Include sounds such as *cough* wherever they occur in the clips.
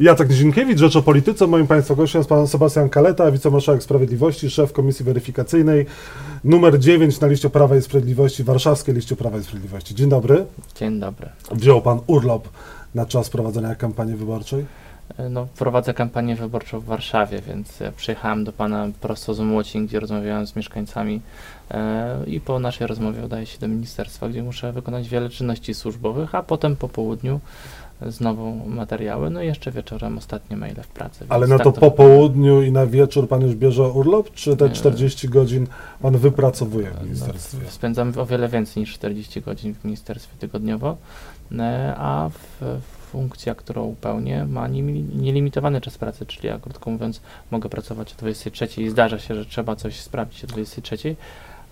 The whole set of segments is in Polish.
Jacek Nizinkiewicz, Rzecz o Polityce. Moim Państwa gościem jest Pan Sebastian Kaleta, wicemarszałek Sprawiedliwości, szef Komisji Weryfikacyjnej, numer 9 na liście Prawa i Sprawiedliwości, warszawskiej liście Prawa i Sprawiedliwości. Dzień dobry. Dzień dobry. Wziął Pan urlop na czas prowadzenia kampanii wyborczej? No, prowadzę kampanię wyborczą w Warszawie, więc ja przyjechałem do Pana prosto z Młocin, gdzie rozmawiałem z mieszkańcami e, i po naszej rozmowie udaję się do ministerstwa, gdzie muszę wykonać wiele czynności służbowych, a potem po południu znowu materiały, no i jeszcze wieczorem ostatnie maile w pracy. Ale na tak to po wygląda. południu i na wieczór Pan już bierze urlop, czy te Nie. 40 godzin Pan wypracowuje w No, ministerstwie? w- spędzam o wiele więcej niż 40 godzin w ministerstwie tygodniowo, e, a w, funkcja, którą pełnię, ma nielimitowany czas pracy, czyli ja krótko mówiąc mogę pracować o 23 i zdarza się, że trzeba coś sprawdzić o 23,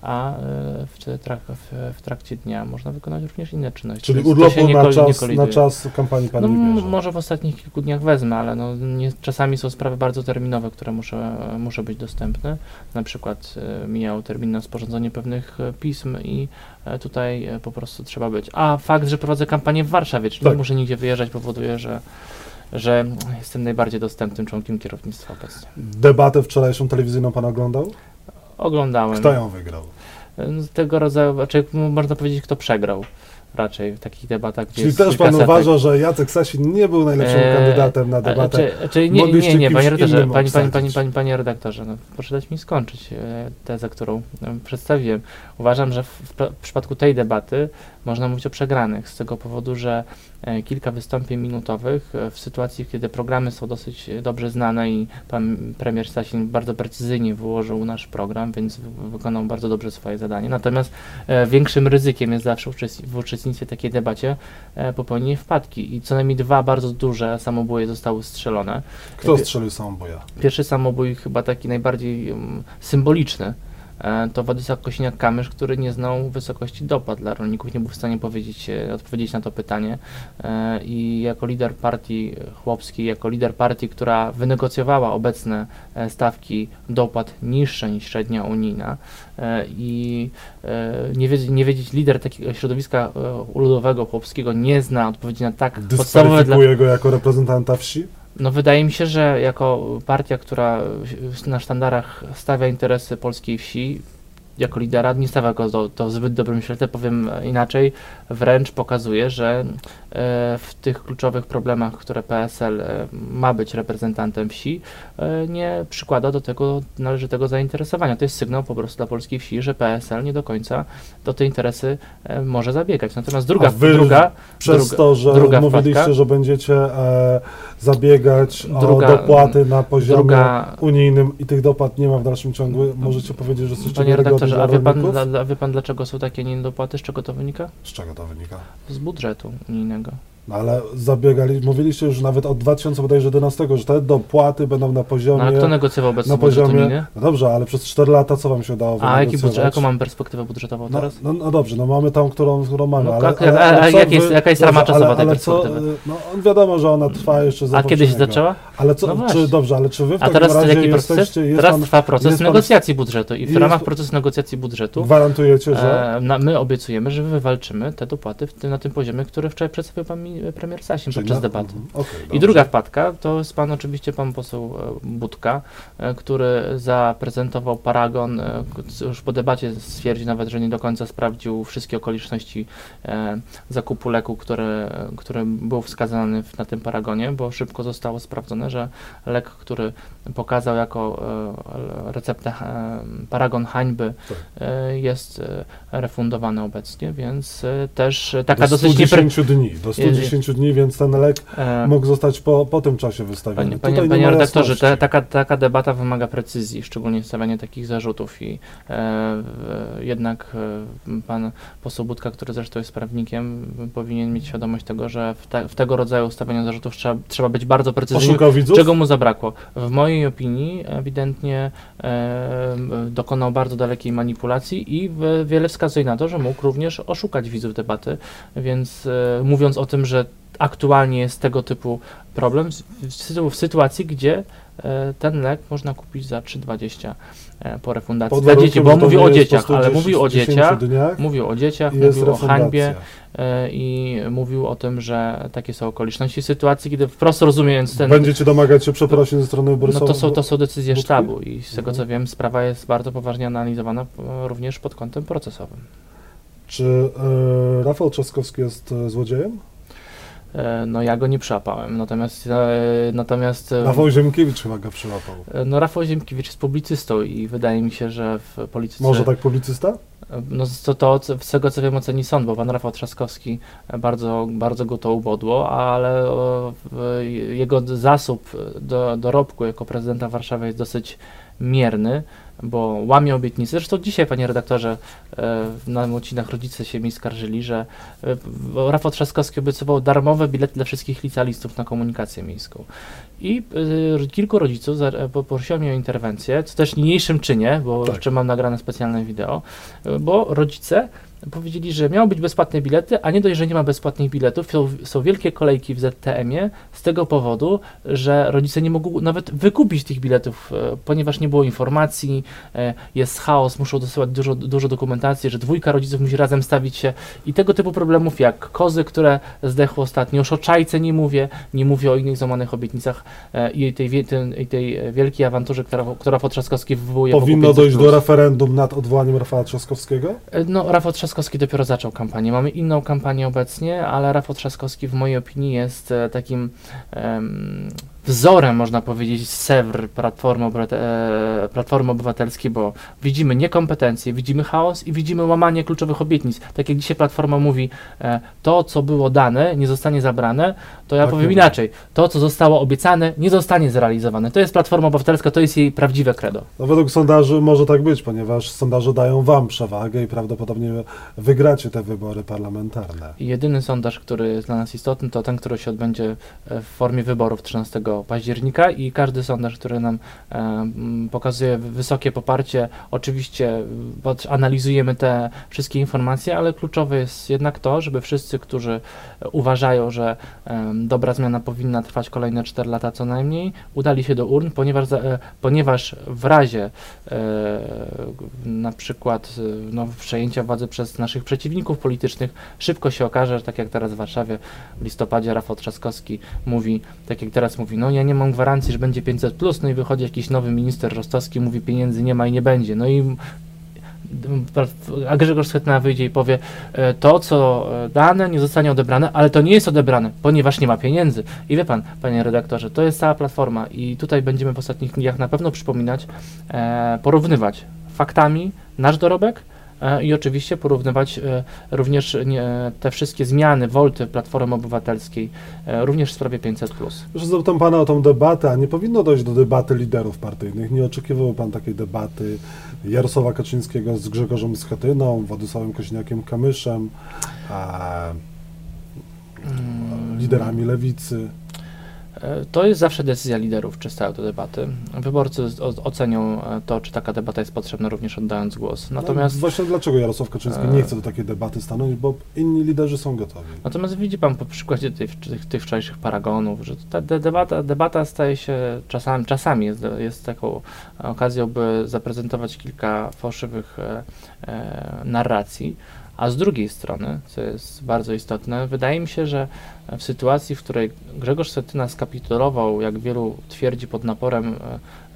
a e, w, trak, w, w trakcie dnia można wykonać również inne czynności. Czyli urlopu na kol- czas, na czas kampanii Pan No, nie bierze? może w ostatnich kilku dniach wezmę, ale no, nie, czasami są sprawy bardzo terminowe, które muszę, muszę być dostępne. Na przykład e, mijał termin na sporządzenie pewnych e, pism i e, tutaj e, po prostu trzeba być. A fakt, że prowadzę kampanię w Warszawie, czyli Tak. nie muszę nigdzie wyjeżdżać, powoduje, że, że jestem najbardziej dostępnym członkiem kierownictwa obecnie. Debatę wczorajszą telewizyjną Pan oglądał? Oglądałem Kto ją wygrał? e, tego rodzaju, znaczy można powiedzieć, kto przegrał raczej w takich debatach, Czyli też Pan uważa, że Jacek Sasin nie był najlepszym Eee, kandydatem na debatę? Czy, czy nie, nie, nie, panie redaktorze, innym pani, pani, obsadzić. pani, pani, panie redaktorze, no, proszę dać mi skończyć e, tezę, którą e, przedstawiłem. Uważam, że w, w, w przypadku tej debaty można mówić o przegranych, z tego powodu, że e, kilka wystąpień minutowych e, w sytuacji, kiedy programy są dosyć e, dobrze znane i pan premier Sasin bardzo precyzyjnie wyłożył nasz program, więc wy- wykonał bardzo dobrze swoje zadanie. Natomiast większym ryzykiem jest zawsze w uczestnictwie w takiej debacie popełnienie wpadki i co najmniej dwa bardzo duże samoboje zostały strzelone. Kto strzelił samoboja? Pierwszy samobój chyba taki najbardziej um, symboliczny to Władysław Kosiniak-Kamysz, który nie znał wysokości dopłat dla rolników, nie był w stanie powiedzieć, e, odpowiedzieć na to pytanie e, i jako lider partii chłopskiej, jako lider partii, która wynegocjowała obecne e, stawki dopłat niższe niż średnia unijna e, i e, nie, wiedzieć, nie wiedzieć, lider takiego środowiska e, ludowego chłopskiego nie zna odpowiedzi na tak podstawowe dla, go jako reprezentanta wsi? No wydaje mi się, że jako partia, która na sztandarach stawia interesy polskiej wsi, jako lidera nie stawia go do, do w zbyt dobrym świetle, powiem inaczej, wręcz pokazuje, że e, w tych kluczowych problemach, które PSL e, ma być reprezentantem wsi, e, nie przykłada do tego należytego zainteresowania. To jest sygnał po prostu dla polskiej wsi, że PSL nie do końca do te interesy może zabiegać. Natomiast druga, A wy druga, Przez druga, to, że druga mówiliście, wpadka. że będziecie e, zabiegać Druga- o dopłaty na poziomie druga- unijnym i tych dopłat nie ma w dalszym ciągu, możecie powiedzieć, że jesteście Panie redaktorze, dla a wie pan, dla, wie pan dlaczego są takie niedopłaty? Z czego to wynika? Z czego to wynika? Z budżetu unijnego. No ale zabiegali, mówiliście już nawet od 2011, że te dopłaty będą na poziomie... No, ale kto negocjował obecnie na poziomie, unijny? no dobrze, ale przez 4 lata co wam się udało A jaki budżet, jaką mamy perspektywę budżetową No, teraz? no, no dobrze, no mamy tą, którą, którą mamy, No, ale, jak- ale, ale co jak jest- jaka jest rama czasowa ale, tej co, perspektywy? y, No wiadomo, że ona trwa jeszcze za A kiedy się zaczęła? Ale co, No czy, dobrze, ale czy wy w A teraz razie jaki proces? Teraz pan, trwa proces negocjacji budżetu i w ramach procesu negocjacji budżetu gwarantujecie, że... e, na, my obiecujemy, że wywalczymy te dopłaty tym, na tym poziomie, który wczoraj przedstawił pan mi, premier Sasin podczas na- debaty. mhm, okej, I druga wpadka to jest pan oczywiście pan poseł e, Budka, e, który zaprezentował paragon, e, już po debacie stwierdził nawet, że nie do końca sprawdził wszystkie okoliczności e, zakupu leku, który, który był wskazany w, na tym paragonie, bo szybko zostało sprawdzone, że lek, który pokazał jako e, receptę e, paragon hańby Tak. e, jest refundowany obecnie, więc też taka do dosyć 110 dni, do 110 dni, więc ten lek mógł zostać po, po tym czasie wystawiony. Panie, panie, nie panie redaktorze, te, taka, taka debata wymaga precyzji, szczególnie stawianie takich zarzutów i e, jednak pan poseł Budka, który zresztą jest prawnikiem, powinien mieć świadomość tego, że w, te, w tego rodzaju stawianiu zarzutów trzeba, trzeba być bardzo precyzyjnym. Widzów? Czego mu zabrakło? W mojej opinii ewidentnie e, dokonał bardzo dalekiej manipulacji i w, wiele wskazuje na to, że mógł również oszukać widzów debaty, więc e, mówiąc o tym, że aktualnie jest tego typu problem w, w, w sytuacji, gdzie e, ten lek można kupić za 3,20 e, po refundacji dla dzieci, bo on mówił nie o dzieciach, ale 110 mówił o 10 dzieciach, dniach mówił o dzieciach, mówił o hańbie refundacja. e, i mówił o tym, że takie są okoliczności sytuacji, kiedy wprost rozumiejąc ten Będziecie domagać się przeprosin ze strony no Borysa to są, to są decyzje Budki? sztabu i z tego Mhm. co wiem sprawa jest bardzo poważnie analizowana e, również pod kątem procesowym. Czy e, Rafał Trzaskowski jest e, złodziejem? E, No ja go nie przyłapałem, natomiast e, natomiast e, Rafał Ziemkiewicz chyba go przyłapał. no Rafał Ziemkiewicz jest publicystą i wydaje mi się, że w polityce Może tak publicysta? no to, to z tego co wiem oceni sąd, bo pan Rafał Trzaskowski bardzo, bardzo go to ubodło, ale jego zasób do, dorobku jako prezydenta Warszawy jest dosyć mierny, bo łamie obietnice. Zresztą dzisiaj, panie redaktorze, e, na Mocinach rodzice się mi skarżyli, że e, Rafał Trzaskowski obiecywał darmowe bilety dla wszystkich licealistów na komunikację miejską. I y, kilku rodziców e, poprosiło mnie o interwencję, co też niniejszym czynie, bo Tak. jeszcze mam nagrane specjalne wideo, bo rodzice powiedzieli, że miały być bezpłatne bilety, a nie dość, że nie ma bezpłatnych biletów, są, są wielkie kolejki w ZTM-ie z tego powodu, że rodzice nie mogą nawet wykupić tych biletów, e, ponieważ nie było informacji, e, jest chaos, muszą dosyłać dużo, dużo dokumentacji, że dwójka rodziców musi razem stawić się i tego typu problemów jak kozy, które zdechły ostatnio, już o czajce nie mówię, nie mówię o innych złamanych obietnicach e, i tej, tej, tej wielkiej awanturze, która, która Trzaskowski wywołuje Powinno 500+. dojść do referendum nad odwołaniem Rafała Trzaskowskiego? No, Rafał Trzaskowski dopiero zaczął kampanię. Mamy inną kampanię obecnie, ale Rafał Trzaskowski w mojej opinii jest e, takim em, wzorem, można powiedzieć, Sewr Platformy, Obywate- e, Platformy Obywatelskiej, bo widzimy niekompetencje, widzimy chaos i widzimy łamanie kluczowych obietnic. Tak jak dzisiaj Platforma mówi, e, to co było dane nie zostanie zabrane, to ja Tak powiem inaczej. To co zostało obiecane nie zostanie zrealizowane. To jest Platforma Obywatelska, to jest jej prawdziwe credo. No według sondaży może tak być, ponieważ sondaże dają wam przewagę i prawdopodobnie wygracie te wybory parlamentarne. Jedyny sondaż, który jest dla nas istotny, to ten, który się odbędzie w formie wyborów 13 października i każdy sondaż, który nam e, pokazuje wysokie poparcie, oczywiście pod- analizujemy te wszystkie informacje, ale kluczowe jest jednak to, żeby wszyscy, którzy e, uważają, że em, dobra zmiana powinna trwać kolejne 4 lata co najmniej, udali się do urn, ponieważ, e, ponieważ w razie e, na przykład e, no, przejęcia władzy przez naszych przeciwników politycznych, szybko się okaże, że tak jak teraz w Warszawie w listopadzie Rafał Trzaskowski mówi, tak jak teraz mówi, no ja nie mam gwarancji, że będzie 500+, plus, no i wychodzi jakiś nowy minister Rostowski, mówi pieniędzy nie ma i nie będzie, no i a Grzegorz Schetyna wyjdzie i powie, e, to co dane nie zostanie odebrane, ale to nie jest odebrane, ponieważ nie ma pieniędzy. I wie pan, panie redaktorze, to jest cała platforma i tutaj będziemy w ostatnich dniach na pewno przypominać, e, porównywać faktami nasz dorobek i oczywiście porównywać e, również nie, te wszystkie zmiany, wolty Platformy Obywatelskiej, e, również w sprawie 500+. Już zapytam pana o tą debatę, a nie powinno dojść do debaty liderów partyjnych. Nie oczekiwał pan takiej debaty Jarosława Kaczyńskiego z Grzegorzem Schetyną, Władysławem Kośniakiem-Kamyszem, a, Mm. liderami lewicy. E, To jest zawsze decyzja liderów, czy stają do debaty. Wyborcy ocenią e, to, czy taka debata jest potrzebna, również oddając głos. Natomiast, No, właśnie dlaczego Jarosław Kaczyński E. nie chce do takiej debaty stanąć, bo inni liderzy są gotowi. natomiast widzi Pan po przykładzie tych, tych, tych wczorajszych paragonów, że ta de- debata, debata staje się czasami, czasami jest, jest taką okazją, by zaprezentować kilka fałszywych e, narracji. A z drugiej strony, co jest bardzo istotne, wydaje mi się, że w sytuacji, w której Grzegorz Schetyna skapitulował, jak wielu twierdzi, pod naporem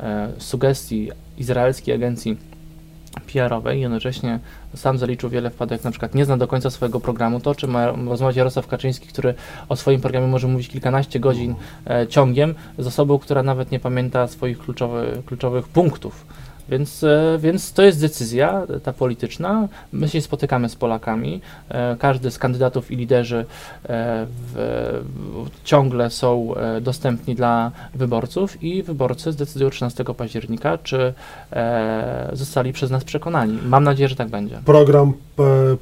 e, e, sugestii izraelskiej agencji PR-owej, jednocześnie sam zaliczył wiele wpadek, na przykład nie zna do końca swojego programu, to o czym ma rozmawiać Jarosław Kaczyński, który o swoim programie może mówić kilkanaście godzin e, ciągiem, z osobą, która nawet nie pamięta swoich kluczowy, kluczowych punktów. Więc, e, więc to jest decyzja e, ta polityczna. My się spotykamy z Polakami. E, każdy z kandydatów i liderzy w, w, ciągle są dostępni dla wyborców i wyborcy zdecydują 13 października, czy zostali przez nas przekonani. Mam nadzieję, że tak będzie. Program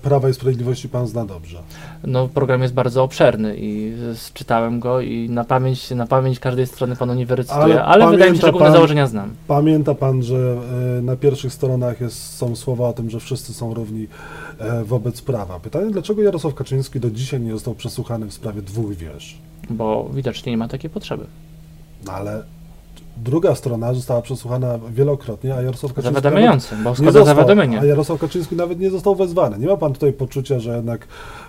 Prawa i Sprawiedliwości pan zna dobrze. No, program jest bardzo obszerny i czytałem go i na pamięć, na pamięć każdej strony panu nie wyrecytuję, Ale ale, wydaje mi się, że główne pan- założenia znam. Pamięta pan, że e, na pierwszych stronach jest, są słowa o tym, że wszyscy są równi e, wobec prawa. Pytanie, dlaczego Jarosław Kaczyński do dzisiaj nie został przesłuchany w sprawie dwóch wież? Bo widocznie nie ma takiej potrzeby. No ale druga strona została przesłuchana wielokrotnie, a Jarosław Kaczyński nawet Zawiadamiający, bo nie został, a Jarosław Kaczyński nawet nie został wezwany. Nie ma pan tutaj poczucia, że jednak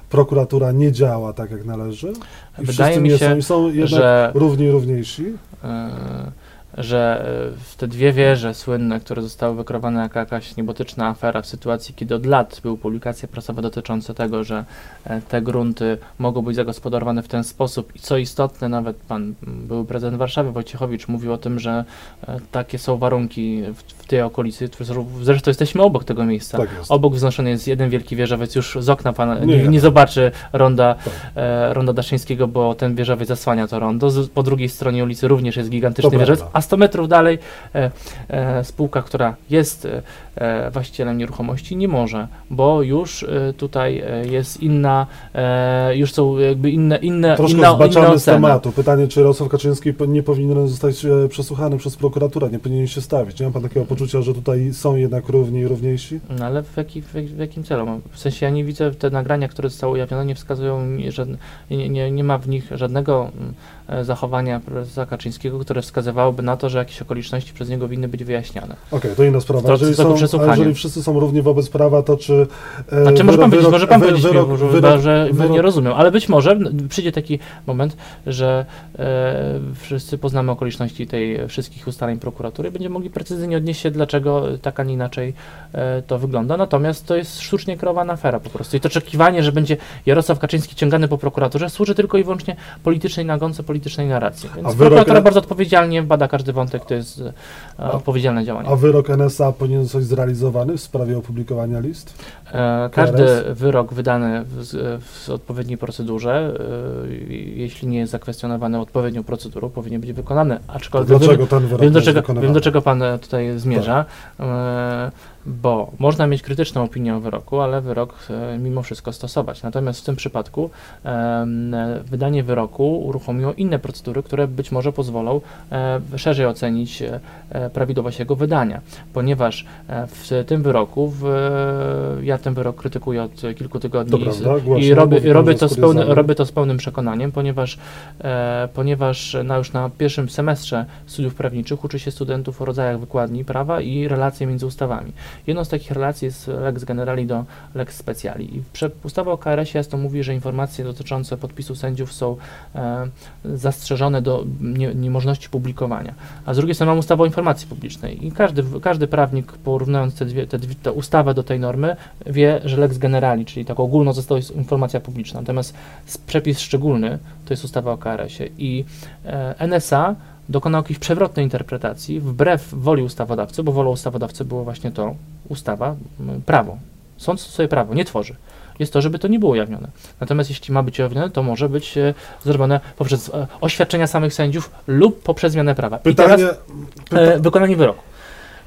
prokuratura nie działa tak, jak należy? I Wydaje mi nie się, są, i są jednak że- równi równiejsi? e, że e, w te dwie wieże słynne, które zostały wykrowane jako jakaś niebotyczna afera w sytuacji, kiedy od lat były publikacje prasowe dotyczące tego, że e, te grunty mogą być zagospodarowane w ten sposób i co istotne, nawet pan były prezydent Warszawy Wojciechowicz mówił o tym, że e, takie są warunki w, w tej okolicy, zresztą jesteśmy obok tego miejsca. Tak. Obok wznoszony jest jeden wielki wieżowiec, już z okna pan Nie, nie, nie zobaczy ronda, Tak. e, ronda Daszyńskiego, bo ten wieżowiec zasłania to rondo. Z, po drugiej stronie ulicy również jest gigantyczny To wieżowiec. A 100 metrów dalej e, e, spółka, która jest e, właścicielem nieruchomości, nie może, bo już e, tutaj e, jest inna, e, już są jakby inne, inne, Troszkę inna, inna z tematu. Pytanie, czy Jarosław Kaczyński nie powinien zostać e, przesłuchany przez prokuraturę, nie powinien się stawić. Nie ma pan takiego poczucia, że tutaj są jednak równi i równiejsi? No ale w, jaki, w, jak- w jakim celu? W sensie ja nie widzę, te nagrania, które zostały ujawnione, nie wskazują że nie, nie, nie ma w nich żadnego mm, e, zachowania prezesa Kaczyńskiego, które wskazywałoby na to, że jakieś okoliczności przez niego winny być wyjaśniane. Okej, to inna sprawa. To- jeżeli, to są, przesłuchanie. a jeżeli wszyscy są równi wobec prawa, to czy... e, Znaczy może wyrok- pan powiedzieć, wyrok- może pan powiedzieć, wyrok- że, wyrok- że wyrok- nie rozumiem, ale być może przyjdzie taki moment, że e, wszyscy poznamy okoliczności tej wszystkich ustaleń prokuratury i będziemy mogli precyzyjnie odnieść się, dlaczego tak, a nie inaczej e, to wygląda. Natomiast to jest sztucznie kreowana afera po prostu. I to oczekiwanie, że będzie Jarosław Kaczyński ciągany po prokuraturze, służy tylko i wyłącznie politycznej nagonce, politycznej narracji. Więc A wyrok- prokuratura bardzo odpowiedzialnie bada każdy wątek, to jest e, odpowiedzialne działanie. A wyrok NSA powinien zostać zrealizowany w sprawie opublikowania list? E, Każdy wyrok wydany w, w odpowiedniej procedurze, e, jeśli nie jest zakwestionowany odpowiednią procedurą, powinien być wykonany. Aczkolwiek dlaczego ten wyrok wiem, do czego, wiem, do czego pan tutaj zmierza, e, bo można mieć krytyczną opinię o wyroku, ale wyrok e, mimo wszystko stosować. Natomiast w tym przypadku wydanie wyroku uruchomiło inne procedury, które być może pozwolą e, szerzej ocenić e, prawidłowość jego wydania, ponieważ w tym wyroku, w, ja ten wyrok krytykuję od kilku tygodni i z- i robię, robię, to jest z pełnym, kuriozalny. robię to z pełnym przekonaniem, ponieważ, ponieważ na, już na pierwszym semestrze studiów prawniczych uczy się studentów o rodzajach wykładni prawa i relacje między ustawami. Jedną z takich relacji jest lex generali do lex speciali. I ustawa o KRS jasno mówi, że informacje dotyczące podpisu sędziów są e, zastrzeżone do nie, niemożności publikowania. A z drugiej strony mam ustawę o informacji publicznej i każdy, każdy prawnik porównując te dwie, te dwie, tę ustawę do tej normy wie, że lex generali, czyli taką ogólną została jest informacja publiczna. Natomiast przepis szczególny to jest ustawa o KRS-ie i e, NSA dokonał jakiejś przewrotnej interpretacji wbrew woli ustawodawcy, bo wolą ustawodawcy było właśnie to, ustawa, prawo. Sąd stosuje prawo, nie tworzy. Jest to, żeby to nie było ujawnione. Natomiast jeśli ma być ujawnione, to może być e, zrobione poprzez e, oświadczenia samych sędziów lub poprzez zmianę prawa. I teraz Pytanie... e, wykonanie wyroku.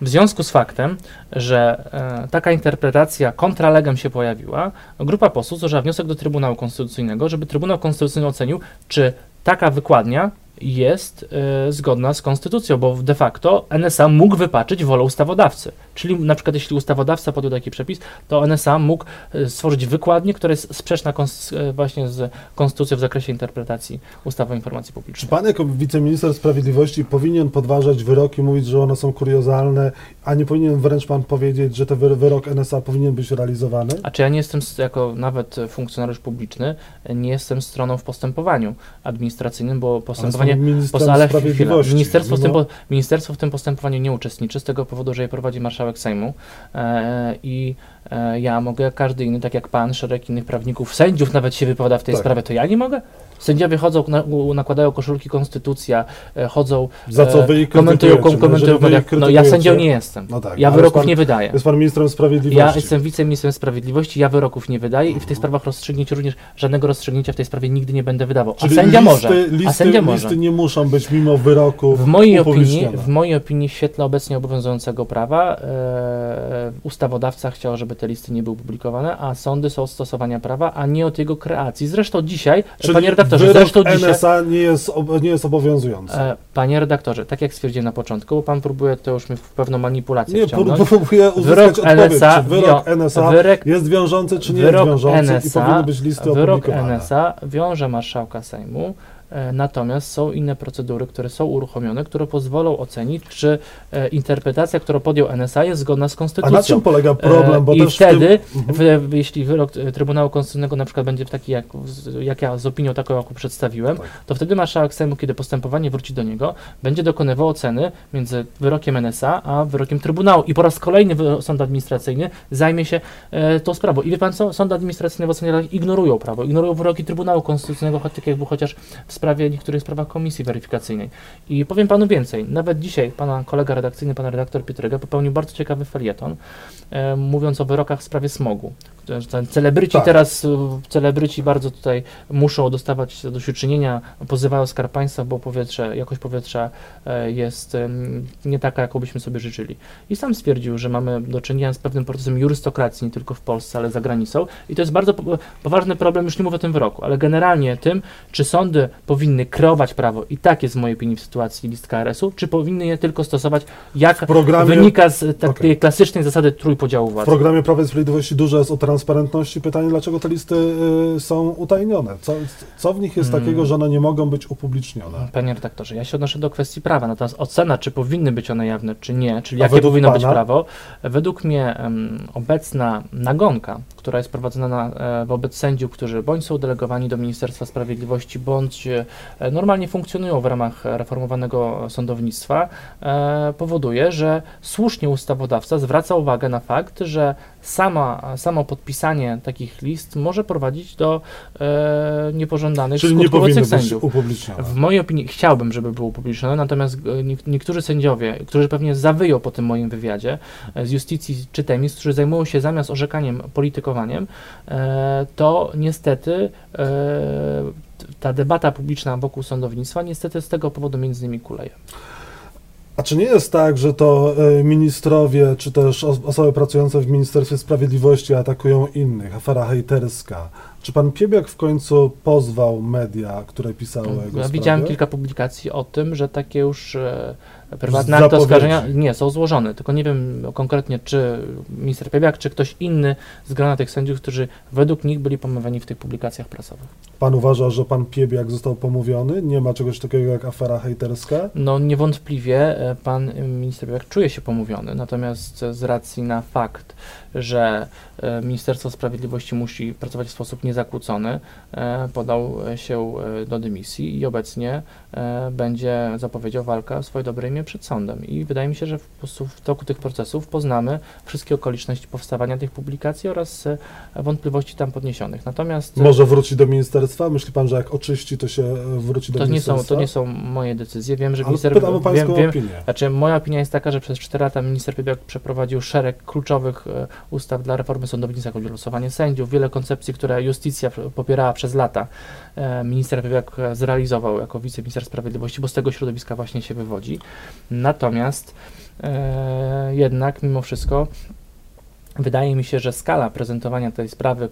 W związku z faktem, że e, taka interpretacja kontralegem się pojawiła, grupa posłów złożyła wniosek do Trybunału Konstytucyjnego, żeby Trybunał Konstytucyjny ocenił, czy taka wykładnia jest e, zgodna z konstytucją, bo de facto NSA mógł wypaczyć wolę ustawodawcy. Czyli na przykład jeśli ustawodawca podjął taki przepis, to NSA mógł e, stworzyć wykładnię, która jest sprzeczna e, właśnie z konstytucją w zakresie interpretacji ustawy o informacji Czy publicznej. pan jako wiceminister sprawiedliwości powinien podważać wyroki, mówić, że one są kuriozalne, a nie powinien wręcz pan powiedzieć, że ten wy- wyrok NSA powinien być realizowany? A czy ja nie jestem, jako nawet funkcjonariusz publiczny, nie jestem stroną w postępowaniu administracyjnym, bo jest postępowanie. ale chwila, ministerstwo, w tym, po, ministerstwo w tym postępowaniu nie uczestniczy z tego powodu, że je prowadzi marszałek Sejmu e, i e, ja mogę, każdy inny, tak jak pan, szereg innych prawników, sędziów nawet się wypowiada w tej Tak. sprawie, to ja nie mogę? Sędziowie chodzą, nakładają koszulki konstytucja, e, chodzą, Za co wy ich komentują, No, komentują, wy no ja sędzią nie jestem. No tak, ja wyroków pan- nie wydaję. Jest pan ministrem sprawiedliwości. Ja jestem wiceministrem sprawiedliwości, ja wyroków nie wydaję i w tych sprawach rozstrzygnięć również żadnego rozstrzygnięcia w tej sprawie nigdy nie będę wydawał. A Czyli sędzia listy, może. Listy, a sędzia może. listy nie muszą być mimo wyroku W mojej, opinii, w mojej opinii, w świetle obecnie obowiązującego prawa, e, ustawodawca chciał, żeby te listy nie były publikowane, a sądy są od stosowania prawa, a nie od jego kreacji. Zresztą dzisiaj, Czyli panie redaktorze, redaktorze, wyrok zresztą dzisiaj... NSA nie jest, nie jest obowiązujący. E, Panie redaktorze, tak jak stwierdziłem na początku, bo pan próbuje to już mi w pewną manipulację nie, wciągnąć. próbuję uzyskać Wyrok odpowiedź, NSA czy wyrok NSA wyrok- jest wiążący, czy nie jest wiążący i NSA powinny być listy Wyrok. NSA wiąże marszałka Sejmu, natomiast są inne procedury, które są uruchomione, które pozwolą ocenić, czy e, interpretacja, którą podjął NSA jest zgodna z A konstytucją. na czym polega problem? Bo E, I też wtedy, tym... Mhm. w, jeśli wyrok e, Trybunału Konstytucyjnego na przykład będzie taki, jak, jak ja z opinią taką, jaką przedstawiłem, Tak. to wtedy marszałek Sejmu, kiedy postępowanie wróci do niego, będzie dokonywał oceny między wyrokiem NSA a wyrokiem Trybunału. I po raz kolejny sąd administracyjny zajmie się e, tą sprawą. I wie pan co? Sądy administracyjne w ocenie lat ignorują prawo, ignorują wyroki Trybunału Konstytucyjnego, choć tak jakby chociaż w sprawie niektórych sprawach komisji weryfikacyjnej. I powiem panu więcej. Nawet dzisiaj pana kolega redakcyjny, pan redaktor Pietrega popełnił bardzo ciekawy felieton, e, mówiąc o wyrokach w sprawie smogu. Ten celebryci Tak. teraz, e, celebryci bardzo tutaj muszą dostawać zadośćuczynienia, pozywają Skarb Państwa, bo powietrze, jakość powietrza e, jest nie taka, jaką byśmy sobie życzyli. I sam stwierdził, że mamy do czynienia z pewnym procesem jurystokracji, nie tylko w Polsce, ale za granicą. I to jest bardzo po- poważny problem, już nie mówię o tym wyroku, ale generalnie tym, czy sądy powinny kreować prawo, i tak jest w mojej opinii w sytuacji list KRS-u, czy powinny je tylko stosować, jak W programie, wynika z takiej Okej. klasycznej zasady trójpodziału w władzy. programie Prawa i Sprawiedliwości dużo jest o transparentności. Pytanie, dlaczego te listy y, są utajnione? Co, co w nich jest Hmm. takiego, że one nie mogą być upublicznione? Panie redaktorze, ja się odnoszę do kwestii prawa, natomiast ocena, czy powinny być one jawne, czy nie, czyli A jakie powinno być pana? prawo, według mnie em, obecna nagonka, która jest prowadzona na, e, wobec sędziów, którzy bądź są delegowani do Ministerstwa Sprawiedliwości, bądź e, normalnie funkcjonują w ramach reformowanego sądownictwa, e, powoduje, że słusznie ustawodawca zwraca uwagę na fakt, że sama, samo podpisanie takich list może prowadzić do e, niepożądanych Czyli nie być sędziów. upublicznione. W mojej opinii chciałbym, żeby było upublicznione, natomiast nie- niektórzy sędziowie, którzy pewnie zawyją po tym moim wywiadzie z justicji czy temis, którzy zajmują się zamiast orzekaniem politykowaniem, e, to niestety e, ta debata publiczna wokół sądownictwa niestety z tego powodu między innymi kuleje. A czy nie jest tak, że to e, ministrowie, czy też os- osoby pracujące w Ministerstwie Sprawiedliwości atakują innych? Afera hejterska. Czy pan Piebiak w końcu pozwał media, które pisały jego Ja sprawie? widziałem kilka publikacji o tym, że takie już prywatne akty oskarżenia nie są złożone, tylko nie wiem konkretnie, czy minister Piebiak, czy ktoś inny z grona tych sędziów, którzy według nich byli pomawiani w tych publikacjach prasowych. Pan uważa, że pan Piebiak został pomówiony? Nie ma czegoś takiego jak afera hejterska? No niewątpliwie e, pan minister Piebiak czuje się pomówiony, natomiast z racji na fakt, że e, Ministerstwo Sprawiedliwości musi pracować w sposób niezakłócony, e, podał się e, do dymisji i obecnie będzie zapowiedział walkę o swoje dobre imię przed sądem. I wydaje mi się, że w, toku tych procesów poznamy wszystkie okoliczności powstawania tych publikacji oraz wątpliwości tam podniesionych. Natomiast Może wróci do ministerstwa? Myśli pan, że jak oczyści, to się wróci do to nie, są, ministerstwa? to nie są moje decyzje. Wiem, że Ale minister... pytam o pańską wiem, wiem, opinię. Znaczy, moja opinia jest taka, że przez 4 lata minister Piebiak przeprowadził szereg kluczowych ustaw dla reformy sądownictwa, chodzi o losowanie sędziów, wiele koncepcji, które justycja popierała przez lata. E, minister Piebiak zrealizował jako wiceminister sprawiedliwości, bo z tego środowiska właśnie się wywodzi. Natomiast e, jednak mimo wszystko wydaje mi się, że skala prezentowania tej sprawy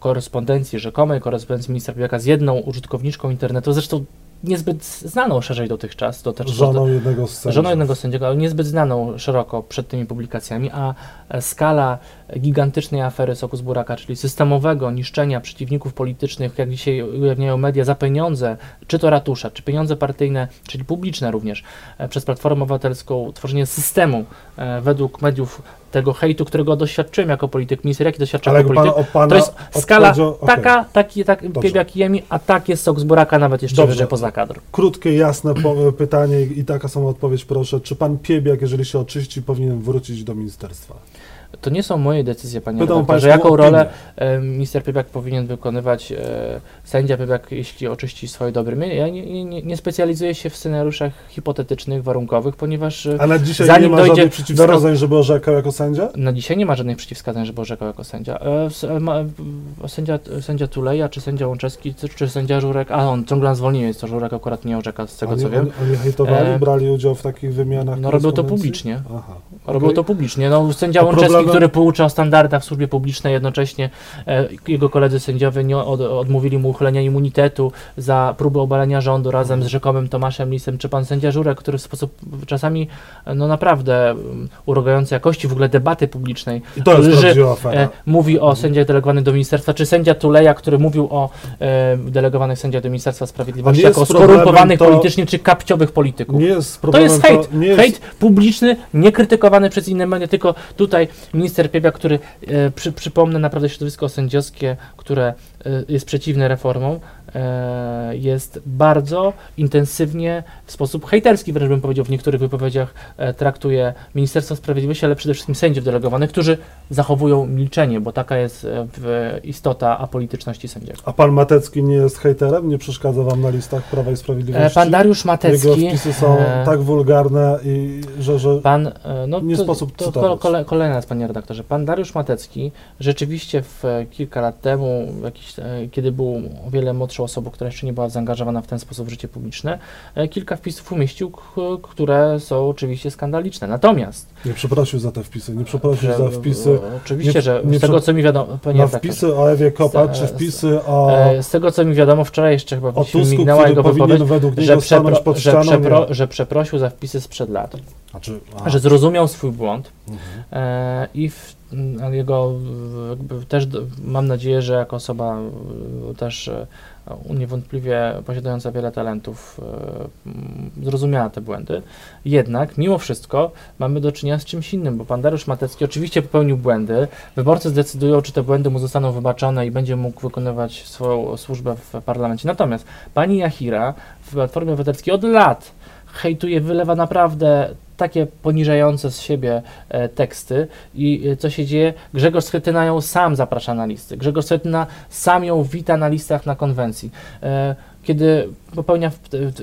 korespondencji, rzekomej korespondencji ministra Piebiaka z jedną użytkowniczką internetu, zresztą niezbyt znaną szerzej dotychczas, dotychczas Żoną jednego z sędziów. żoną jednego sędziego, ale niezbyt znaną szeroko przed tymi publikacjami, a e, skala gigantycznej afery Soku z Buraka, czyli systemowego niszczenia przeciwników politycznych, jak dzisiaj ujawniają media, za pieniądze, czy to ratusza, czy pieniądze partyjne, czyli publiczne również, e, przez Platformę Obywatelską, tworzenie systemu e, według mediów tego hejtu, którego doświadczyłem jako polityk, minister, jaki doświadczam Ale jako jak pan, polityk, pana to jest skala okej. taka, taki, tak, i Jemi, a tak jest Sok z Buraka nawet jeszcze Dobrze. wyżej poza kadr. Krótkie, jasne *clears throat* pytanie i taka sama odpowiedź proszę. Czy pan Piebiak, jeżeli się oczyści, powinien wrócić do ministerstwa? To nie są moje decyzje, panie Pytam redaktorze. Jaką rolę opinię. e, minister Piebiak powinien wykonywać, e, sędzia Piebiak, jeśli oczyści swoje dobre imię? Ja nie, nie, nie specjalizuję się w scenariuszach hipotetycznych, warunkowych, ponieważ e, A na dzisiaj Zanim nie ma żadnych do przeciwwskazań, żeby orzekał jako sędzia? na dzisiaj nie ma żadnych przeciwwskazań, żeby orzekał jako sędzia. E, sędzia, sędzia Tuleja, czy sędzia Łączewski, czy, sędzia Żurek, a on ciągle na zwolnieniu jest, to Żurek akurat nie orzeka, z tego oni, co wiem. Oni, oni hejtowali, brali udział w takich wymianach No robią to publicznie. Aha. Robią okej. to publicznie. No, sędzia A Łączewski który poucza o standardach w służbie publicznej, jednocześnie e, jego koledzy sędziowie nie od, odmówili mu uchylenia immunitetu za próbę obalenia rządu razem z rzekomym Tomaszem Lisem, czy pan sędzia Żurek, który w sposób czasami no naprawdę mm, urągający jakości w ogóle debaty publicznej I to afera. e, mówi o sędziach delegowanych do ministerstwa, czy sędzia Tuleja, który mówił o e, delegowanych sędziach do Ministerstwa Sprawiedliwości jako skorumpowanych to- politycznie czy kapciowych polityków. Jest To jest hejt. nie jest, Hejt publiczny, nie krytykowany przez inne media, tylko tutaj minister Piebia, który, e, przy, przypomnę, naprawdę środowisko sędziowskie, które e, jest przeciwne reformom, jest bardzo intensywnie, w sposób hejterski wręcz bym powiedział, w niektórych wypowiedziach e, traktuje Ministerstwo Sprawiedliwości, ale przede wszystkim sędziów delegowanych, którzy zachowują milczenie, bo taka jest e, istota apolityczności sędziego. A pan Matecki nie jest hejterem? Nie przeszkadza wam na listach Prawa i E, Sprawiedliwości? Pan Dariusz Jego Matecki... wpisy są e, tak wulgarne, i że, że Pan, e, no Nie to, sposób to cytować. kole, kole, kolejna raz, panie redaktorze. Pan Dariusz Matecki rzeczywiście w, e, kilka lat temu, jakiś, e, kiedy był o wiele młodszą osobą, która jeszcze nie była zaangażowana w ten sposób w życie publiczne, e, kilka wpisów umieścił, które są oczywiście skandaliczne. Natomiast nie przeprosił za te wpisy, nie przeprosił że, za wpisy oczywiście, nie- że nie z tego co mi wiadomo, panie na wpisy o Ewie Kopacz, czy wpisy o, e, z tego co mi wiadomo, wczoraj jeszcze chyba o Tusku, mignęła jego wypowiedź, według że, przepro, pod że, ścianą. przepro, że przeprosił za wpisy sprzed lat. Znaczy, a, że zrozumiał swój błąd mhm. e, i w, jego też mam nadzieję, że jako osoba e, też niewątpliwie posiadająca wiele talentów e, zrozumiała te błędy. Jednak mimo wszystko mamy do czynienia z czymś innym, bo pan Dariusz Matecki oczywiście popełnił błędy. Wyborcy zdecydują, czy te błędy mu zostaną wybaczone i będzie mógł wykonywać swoją służbę w parlamencie. Natomiast pani Jachira w Platformie Obywatelskiej od lat hejtuje, wylewa naprawdę takie poniżające z siebie e, teksty i e, co się dzieje? Grzegorz Schetyna ją sam zaprasza na listy. Grzegorz Schetyna sam ją wita na listach na konwencji. E, kiedy popełnia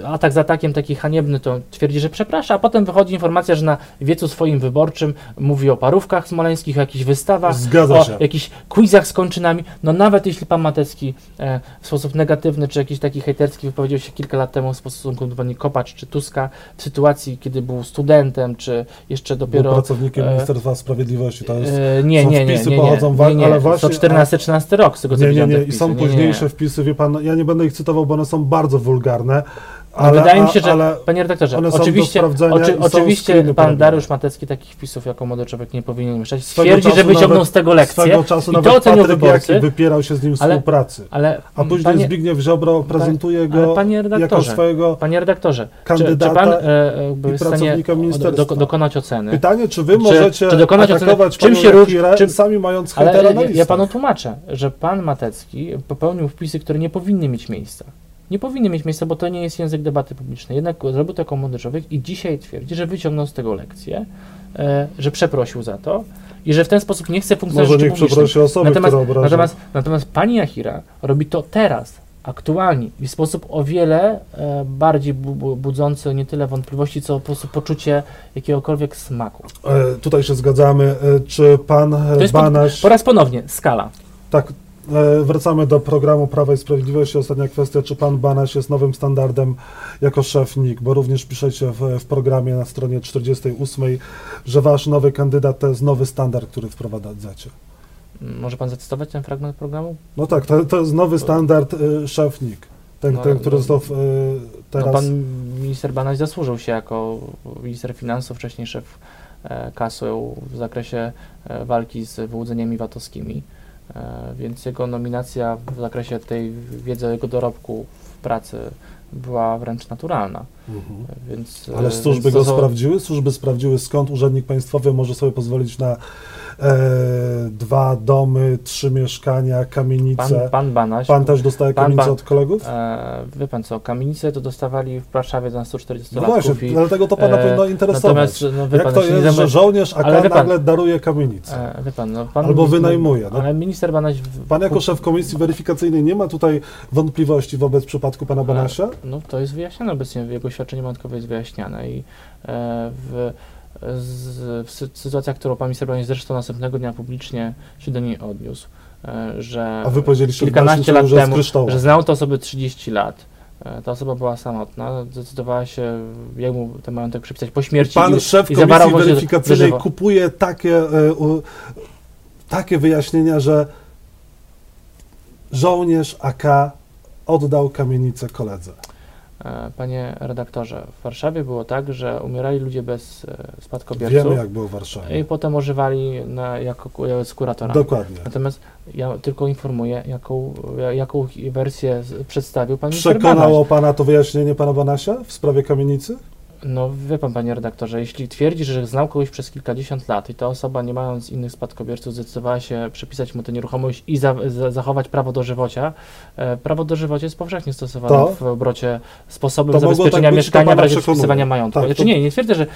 atak za atakiem taki haniebny, to twierdzi, że przeprasza, a potem wychodzi informacja, że na wiecu swoim wyborczym mówi o parówkach smoleńskich, o jakichś wystawach, Zgadza o się. jakichś quizach z kończynami. No nawet jeśli pan Matecki e, w sposób negatywny, czy jakiś taki hejterski wypowiedział się kilka lat temu w stosunku do pani Kopacz czy Tuska, w sytuacji, kiedy był studentem, czy jeszcze Był dopiero... pracownikiem e, Ministerstwa Sprawiedliwości. To jest, E, nie, są nie, nie, wpisy nie, nie, pochodzą wa- nie, nie. ale właśnie- To 14-13 rok, z tego co nie, nie, widziałem nie. te I wpisy. są Nie, nie, nie. późniejsze wpisy, wie pan, ja nie będę ich cytował, bo one są bardzo wulgarne. No, Ale, wydaje mi się, że, ale panie redaktorze, oczywiście, oczy, oczywiście pan. Dariusz Matecki takich wpisów jako młody człowiek nie powinien mieszać. Stwierdzi, że wyciągnął z tego lekcję swego czasu i nawet to wyborcy, wypierał się z nim ale- współpracy. ale A później panie, Zbigniew Ziobro prezentuje go panie jako swojego panie redaktorze, czy, czy kandydata pan e, i jest pracownika ministerstwa. do, dokonać oceny? Pytanie, czy wy Czy- możecie czy oceny- atakować czym się Jachirę, czym- sami mając Ale na listach? ja panu tłumaczę, że pan Matecki popełnił wpisy, które nie powinny mieć miejsca. Nie powinny mieć miejsca, bo to nie jest język debaty publicznej. Jednak zrobił to jako młody człowiek i dzisiaj twierdzi, że wyciągnął z tego lekcję, e, że przeprosił za to i że w ten sposób nie chce funkcjonować Może niech przeprosi osoby, Natomiast, które obrażą. natomiast, natomiast pani Jachira robi to teraz, aktualnie i w sposób o wiele e, bardziej bu, bu, budzący nie tyle wątpliwości, co po prostu poczucie jakiegokolwiek smaku. E, tutaj się zgadzamy. E, czy pan e, To jest po, Banaś... raz ponownie skala. Tak, wracamy do programu Prawa i Sprawiedliwości. Ostatnia kwestia, czy pan Banaś jest nowym standardem jako szef NIK, bo również piszecie w, w programie na stronie 48, że wasz nowy kandydat to jest nowy standard, który wprowadzacie. Może pan zacytować ten fragment programu? No tak, to, to jest nowy standard y, szef NIK. Ten, No, ten który no, został y, teraz... No, pan minister Banaś zasłużył się jako minister finansów, wcześniej szef e, KASU w zakresie e, walki z wyłudzeniami VAT-owskimi, e, więc jego nominacja w zakresie tej wiedzy o jego dorobku w pracy była wręcz naturalna. Mhm. Więc, Ale e, służby więc go to sprawdziły? Służby sprawdziły, skąd urzędnik państwowy może sobie pozwolić na e, dwa domy, trzy mieszkania, kamienice. Pan, pan Banaś, Pan też dostaje Pan kamienicę od kolegów? e, wie pan co, kamienice to dostawali w Warszawie za 140 No latków właśnie, i dlatego to pana e, powinno interesować. No, Jak pan, to jest, że żołnierz AK wie pan- nagle daruje kamienicę? E, pan, no, pan Albo wynajmuje, no. Ale minister Banaś... w- Pan jako szef komisji weryfikacyjnej nie ma tutaj wątpliwości wobec przypadku pana Banasia? No to jest wyjaśnione obecnie, jego świadczenie majątkowe jest wyjaśniane i e, w, z, w sy- sytuacjach, którą pan minister zresztą następnego dnia publicznie się do niej odniósł, e, że A wy kilkanaście lat temu, że znał te osoby 30 lat, e, ta osoba była samotna, zdecydowała się jemu ten majątek przypisać po śmierci. Pan i, szef i komisji weryfikacyjnej kupuje takie, e, takie wyjaśnienia, że żołnierz AK oddał kamienicę koledze. E, Panie redaktorze, w Warszawie było tak, że umierali ludzie bez e, spadkobierców Wiemy, jak było w Warszawie. i potem ożywali na, jako ku- z kuratora. Dokładnie. Natomiast ja tylko informuję, jaką, ja- jaką wersję przedstawił pan. Przekonało pana to wyjaśnienie pana Banasia w sprawie kamienicy? No wie pan, panie redaktorze, jeśli twierdzi, że znał kogoś przez kilkadziesiąt lat i ta osoba, nie mając innych spadkobierców, zdecydowała się przypisać mu tę nieruchomość i za, za, zachować prawo dożywocia, e, prawo dożywocia jest powszechnie stosowane To? w obrocie sposobem zabezpieczenia tak mieszkania w razie przekonuje. przypisywania majątku. Tak, znaczy to- nie, nie twierdzę, że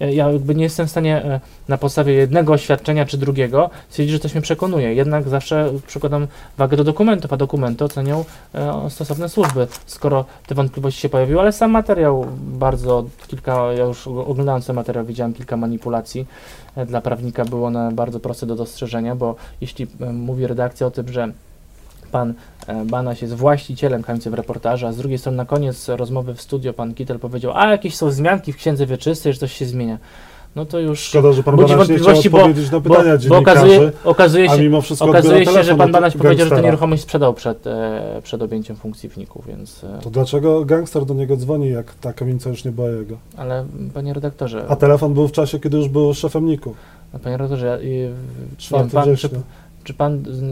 e, ja jakby nie jestem w stanie e, na podstawie jednego oświadczenia czy drugiego stwierdzić, że coś mnie przekonuje. Jednak zawsze przykładam wagę do dokumentów, a dokumenty ocenią e, stosowne służby, skoro te wątpliwości się pojawiły, ale sam materiał bardzo kilka, ja już og- oglądając ten materiał widziałem kilka manipulacji. E, Dla prawnika było one bardzo proste do dostrzeżenia, bo jeśli e, mówi redakcja o tym, że pan e, Banaś jest właścicielem kamienicy w reportażu, a z drugiej strony na koniec rozmowy w studio pan Kittel powiedział, a jakieś są zmianki w księdze wieczystej, że coś się zmienia. No to już Szkoda, że pan Banaś nie chciał wątpliwości, bo, odpowiedzieć na bo, pytania bo dziennikarzy, okazuje, okazuje a się, mimo wszystko okazuje się, że pan od Banaś powiedział, że tę nieruchomość sprzedał przed, e, przed objęciem funkcji wników, więc... E, To dlaczego gangster do niego dzwoni, jak ta kamienica już nie była jego? ale panie redaktorze, A telefon był w czasie, kiedy już był szefem NIK-u. panie redaktorze, ja- i, w- 4 nie wiem, pan, czy. Czy pan z,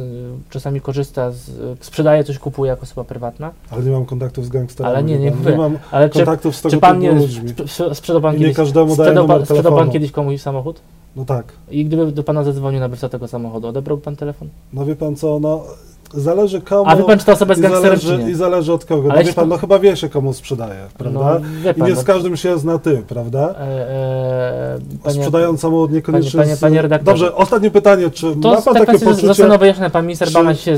czasami korzysta z, sprzedaje coś, kupuje jako osoba prywatna? Ale nie mam kontaktów z gangsterami. Ale nie, nie mówię. nie mam Ale czy, kontaktów z tego czy pan nie, ludźmi. sprze- sprzedał pan I nie kiedyś, każdemu sprzedał, pan, sprzedał pan kiedyś komuś samochód? No tak. I gdyby do pana zadzwonił nabywca tego samochodu, odebrałby pan telefon? No wie pan co, no zależy komu A wie pan, czy ta osoba jest i, gangsterem, zależy, i zależy od kogo. No wie pan, pan- no chyba wie się komu sprzedaje, prawda? No, wie I pan, nie no, z każdym się zna ty, prawda? e, e, panie, Sprzedając samochód niekoniecznie... panie- panie redaktorze. Dobrze, ostatnie pytanie, czy To ma pan tak takie poczucie... zostaną wyjaśnione. Pan minister czy- Banaś się,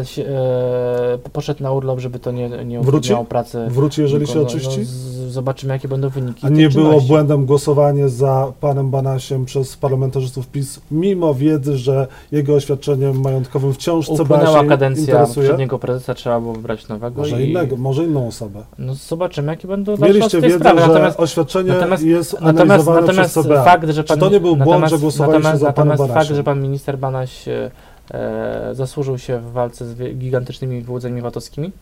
e, się e, poszedł na urlop, żeby to nie, nie Wróci? pracy. Wróci, jeżeli się No, oczyści? No, z, zobaczymy, jakie będą wyniki A nie było błędem głosowanie za panem Banasiem przez parlamentarzystów PiS, mimo wiedzy, że jego oświadczeniem majątkowym wciąż Upłynęła się kadencja interesuje? poprzedniego prezesa, trzeba było wybrać nowego. Może i, innego, może inną osobę. No zobaczymy, jakie będą Mieliście wiedzę, sprawy. że Natomiast, oświadczenie natomiast- jest natomiast, natomiast przez CBA. fakt, że pan, Czy to nie był błąd, natomiast, że głosowaliście za panem natomiast fakt, że pan minister Banaś e, e, zasłużył się w walce z gigantycznymi wyłudzeniami VAT-owskimi,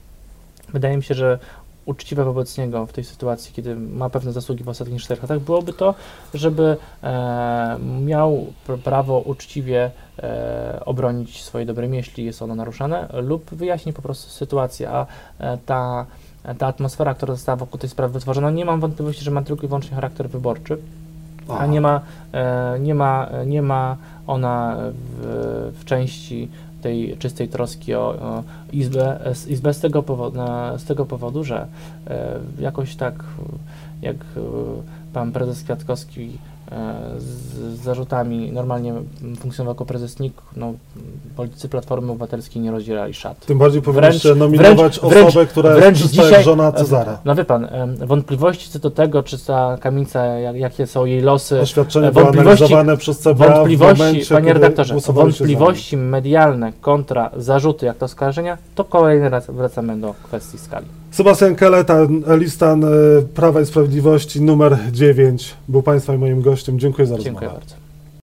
wydaje mi się, że uczciwe wobec niego w tej sytuacji, kiedy ma pewne zasługi w ostatnich czterech latach, byłoby to, żeby e, miał pr- prawo uczciwie e, obronić swoje dobre jeśli jest ono naruszane, lub wyjaśnić po prostu sytuację, a e, ta, ta atmosfera, która została wokół tej sprawy wytworzona, nie mam wątpliwości, że ma tylko i wyłącznie charakter wyborczy, a Aha. nie ma, e, nie ma, nie ma ona w, w części tej czystej troski o, o Izbę, z, Izbę z, tego powodu, na, z tego powodu, że e, jakoś tak jak e, pan prezes Kwiatkowski z, z zarzutami normalnie funkcjonował jako prezes NIK, no, politycy Platformy Obywatelskiej nie rozdzielali szat. Tym bardziej Wręcz- powinniście nominować wręcz- osobę, która wręcz jest dzisiaj- żona Cezara. No wie pan, wątpliwości co do tego, czy ta kamienica, jak, jakie są jej losy, Oświadczenie e, wątpliwości- analizowane przez CBA wątpliwości, momencie, panie redaktorze, wątpliwości medialne kontra zarzuty, jak to oskarżenia, to kolejny raz wracamy do kwestii skali. Sebastian Kaleta, listan e, Prawa i Sprawiedliwości numer 9 był Państwa i moim gościem. Dziękuję za rozmowę. Dziękuję bardzo.